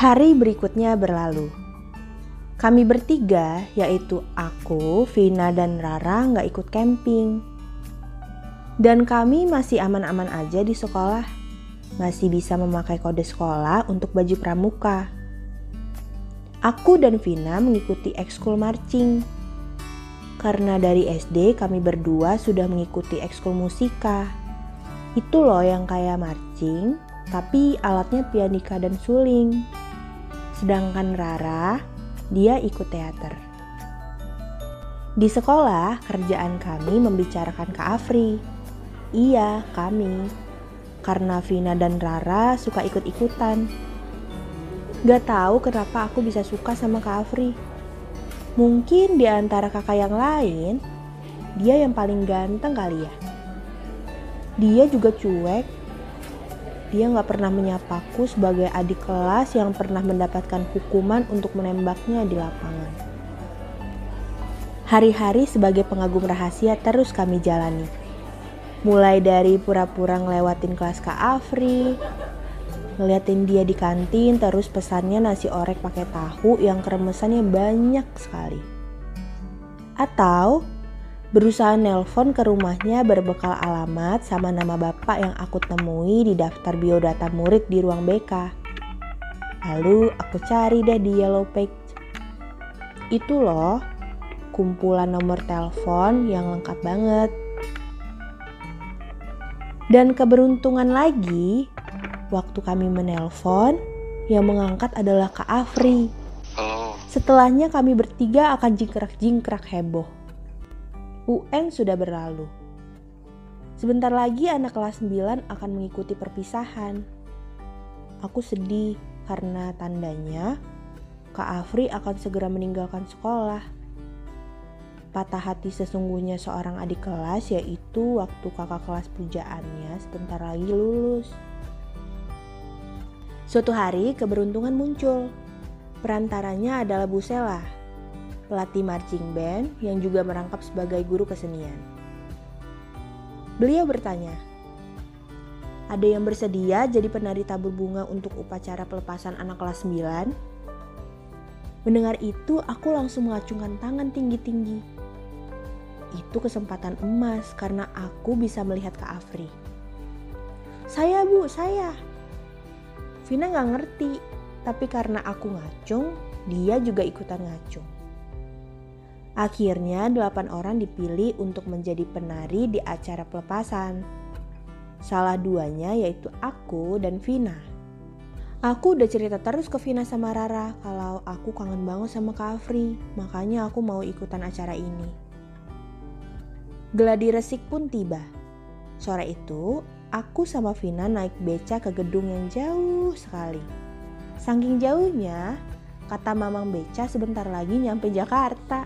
Hari berikutnya berlalu. Kami bertiga, yaitu aku, Vina, dan Rara nggak ikut camping. Dan kami masih aman-aman aja di sekolah. Masih bisa memakai kode sekolah untuk baju pramuka. Aku dan Vina mengikuti ekskul marching. Karena dari SD kami berdua sudah mengikuti ekskul musika. Itu loh yang kayak marching, tapi alatnya pianika dan suling. Sedangkan Rara, dia ikut teater. Di sekolah, kerjaan kami membicarakan Kak Afri. Iya, kami. Karena Vina dan Rara suka ikut-ikutan. Gak tahu kenapa aku bisa suka sama Kak Afri. Mungkin di antara kakak yang lain, dia yang paling ganteng kali ya. Dia juga cuek, dia nggak pernah menyapaku sebagai adik kelas yang pernah mendapatkan hukuman untuk menembaknya di lapangan. Hari-hari sebagai pengagum rahasia terus kami jalani. Mulai dari pura-pura ngelewatin kelas Kak Afri, ngeliatin dia di kantin terus pesannya nasi orek pakai tahu yang keremesannya banyak sekali. Atau berusaha nelpon ke rumahnya berbekal alamat sama nama bapak yang aku temui di daftar biodata murid di ruang BK. Lalu aku cari deh di Yellow Page. Itu loh, kumpulan nomor telepon yang lengkap banget. Dan keberuntungan lagi, waktu kami menelpon, yang mengangkat adalah Kak Afri. Halo. Setelahnya kami bertiga akan jingkrak-jingkrak heboh UN sudah berlalu. Sebentar lagi anak kelas 9 akan mengikuti perpisahan. Aku sedih karena tandanya Kak Afri akan segera meninggalkan sekolah. Patah hati sesungguhnya seorang adik kelas yaitu waktu kakak kelas pujaannya sebentar lagi lulus. Suatu hari keberuntungan muncul. Perantaranya adalah Bu Sela, pelatih marching band yang juga merangkap sebagai guru kesenian. Beliau bertanya, ada yang bersedia jadi penari tabur bunga untuk upacara pelepasan anak kelas 9? Mendengar itu, aku langsung mengacungkan tangan tinggi-tinggi. Itu kesempatan emas karena aku bisa melihat Kak Afri. Saya bu, saya. Vina gak ngerti, tapi karena aku ngacung, dia juga ikutan ngacung. Akhirnya delapan orang dipilih untuk menjadi penari di acara pelepasan. Salah duanya yaitu aku dan Vina. Aku udah cerita terus ke Vina sama Rara kalau aku kangen banget sama Kak Afri, makanya aku mau ikutan acara ini. Geladi resik pun tiba. Sore itu, aku sama Vina naik beca ke gedung yang jauh sekali. Saking jauhnya, kata Mamang Beca sebentar lagi nyampe Jakarta.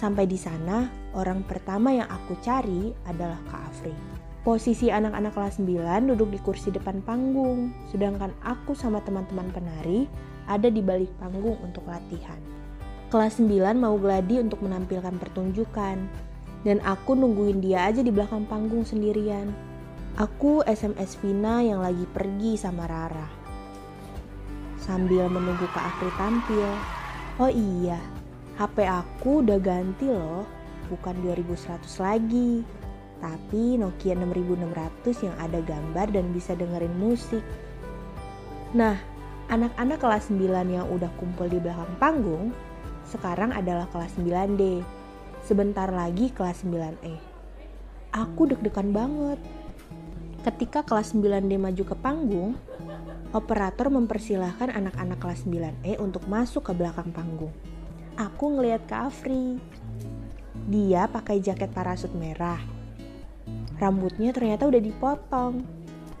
Sampai di sana, orang pertama yang aku cari adalah Kak Afri. Posisi anak-anak kelas 9 duduk di kursi depan panggung, sedangkan aku sama teman-teman penari ada di balik panggung untuk latihan. Kelas 9 mau gladi untuk menampilkan pertunjukan, dan aku nungguin dia aja di belakang panggung sendirian. Aku SMS Vina yang lagi pergi sama Rara. Sambil menunggu Kak Afri tampil, oh iya, HP aku udah ganti loh, bukan 2100 lagi, tapi Nokia 6600 yang ada gambar dan bisa dengerin musik. Nah, anak-anak kelas 9 yang udah kumpul di belakang panggung, sekarang adalah kelas 9D. Sebentar lagi kelas 9E. Aku deg-degan banget. Ketika kelas 9D maju ke panggung, operator mempersilahkan anak-anak kelas 9E untuk masuk ke belakang panggung aku ngeliat Kak Afri. Dia pakai jaket parasut merah. Rambutnya ternyata udah dipotong.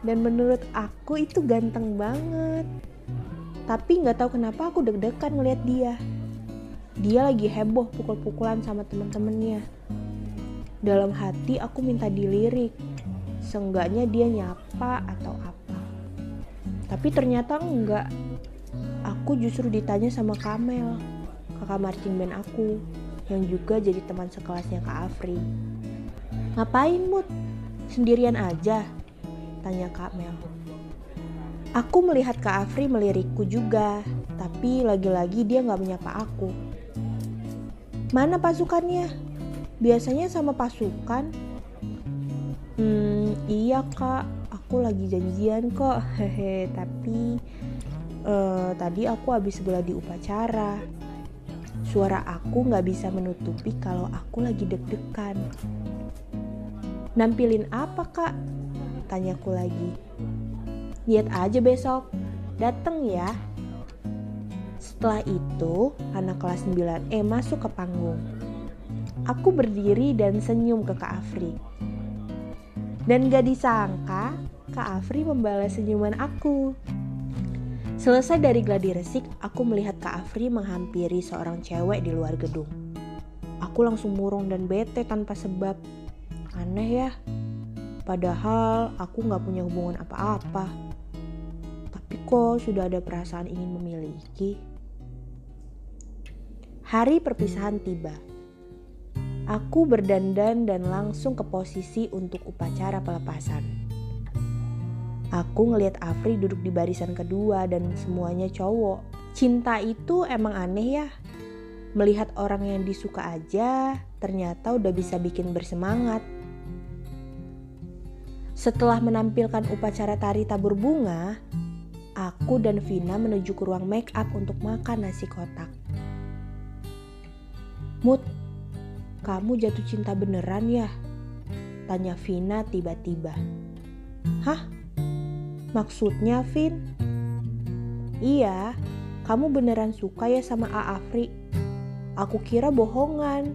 Dan menurut aku itu ganteng banget. Tapi nggak tahu kenapa aku deg-degan ngeliat dia. Dia lagi heboh pukul-pukulan sama temen-temennya. Dalam hati aku minta dilirik. Seenggaknya dia nyapa atau apa. Tapi ternyata enggak. Aku justru ditanya sama Kamel kakak marching band aku yang juga jadi teman sekelasnya Kak Afri. Ngapain Mut? Sendirian aja? Tanya Kak Mel. Aku melihat Kak Afri melirikku juga, tapi lagi-lagi dia nggak menyapa aku. Mana pasukannya? Biasanya sama pasukan. Hmm, iya kak, aku lagi janjian kok. Hehe, tapi uh, tadi aku habis di upacara. Suara aku nggak bisa menutupi kalau aku lagi deg-degan. Nampilin apa kak? Tanyaku lagi. Lihat aja besok. Dateng ya. Setelah itu, anak kelas 9E masuk ke panggung. Aku berdiri dan senyum ke Kak Afri. Dan gak disangka, Kak Afri membalas senyuman aku. Selesai dari gladi resik, aku melihat Kak Afri menghampiri seorang cewek di luar gedung. Aku langsung murung dan bete tanpa sebab. Aneh ya, padahal aku gak punya hubungan apa-apa. Tapi kok sudah ada perasaan ingin memiliki? Hari perpisahan tiba. Aku berdandan dan langsung ke posisi untuk upacara pelepasan. Aku ngelihat Afri duduk di barisan kedua dan semuanya cowok. Cinta itu emang aneh ya. Melihat orang yang disuka aja, ternyata udah bisa bikin bersemangat. Setelah menampilkan upacara tari tabur bunga, aku dan Vina menuju ke ruang make up untuk makan nasi kotak. Mut, kamu jatuh cinta beneran ya? Tanya Vina tiba-tiba. Hah? Maksudnya, Vin? Iya, kamu beneran suka ya sama A Afri? Aku kira bohongan.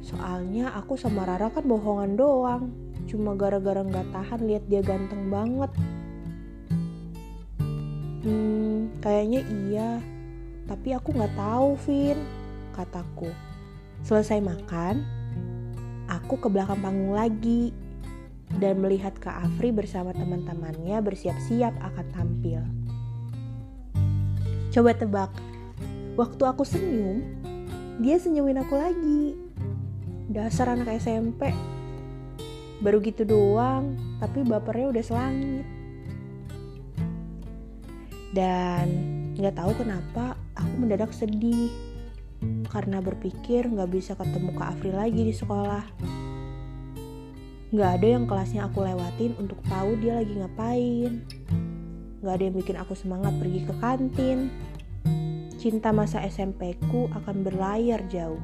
Soalnya aku sama Rara kan bohongan doang. Cuma gara-gara gak tahan lihat dia ganteng banget. Hmm, kayaknya iya. Tapi aku gak tahu, Vin, kataku. Selesai makan, aku ke belakang panggung lagi dan melihat Kak Afri bersama teman-temannya bersiap-siap akan tampil. Coba tebak, waktu aku senyum, dia senyumin aku lagi. Dasar anak SMP. Baru gitu doang, tapi bapernya udah selangit. Dan nggak tahu kenapa aku mendadak sedih karena berpikir nggak bisa ketemu Kak Afri lagi di sekolah. Nggak ada yang kelasnya aku lewatin untuk tahu dia lagi ngapain. Nggak ada yang bikin aku semangat pergi ke kantin. Cinta masa SMP ku akan berlayar jauh.